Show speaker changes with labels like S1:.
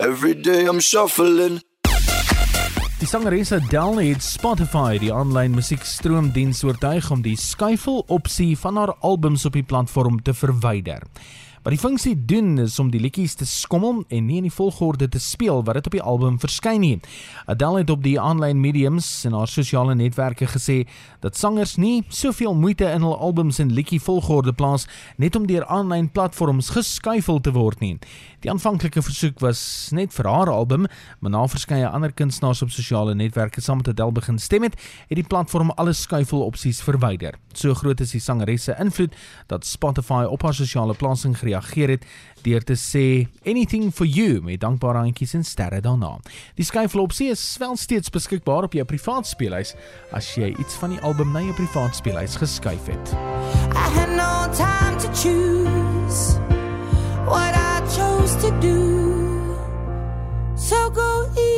S1: Every day I'm shuffling.
S2: Die sangeres Adele het Spotify, die aanlyn musiekstroomdiens, oortuig om die skuifel opsie van haar albums op die platform te verwyder. Wat die funksie doen is om die liedjies te skommel en nie in die volgorde te speel wat dit op die album verskyn nie. Adele het op die aanlyn mediums en haar sosiale netwerke gesê dat sangers nie soveel moeite in hul albums en liedjie volgorde plaas net om deur aanlyn platforms geskuifel te word nie. Die aanvanklike versoek was net vir haar album, maar na verskeie ander kunstenaars op sosiale netwerke saam met Adele begin stem het, het die platform alle skuifel opsies verwyder. So groot is die sangeres se invloed dat Spotify op haar sosiale plasing gereageer het deur te sê anything for you met dankbare handjies en sterre daarna. Die skuiflopsie is wel steeds beskikbaar op jou privaat speelhuis as jy iets van die album na jou privaat speelhuis geskuif het.
S3: I had no time to choose what I chose to do. So go easy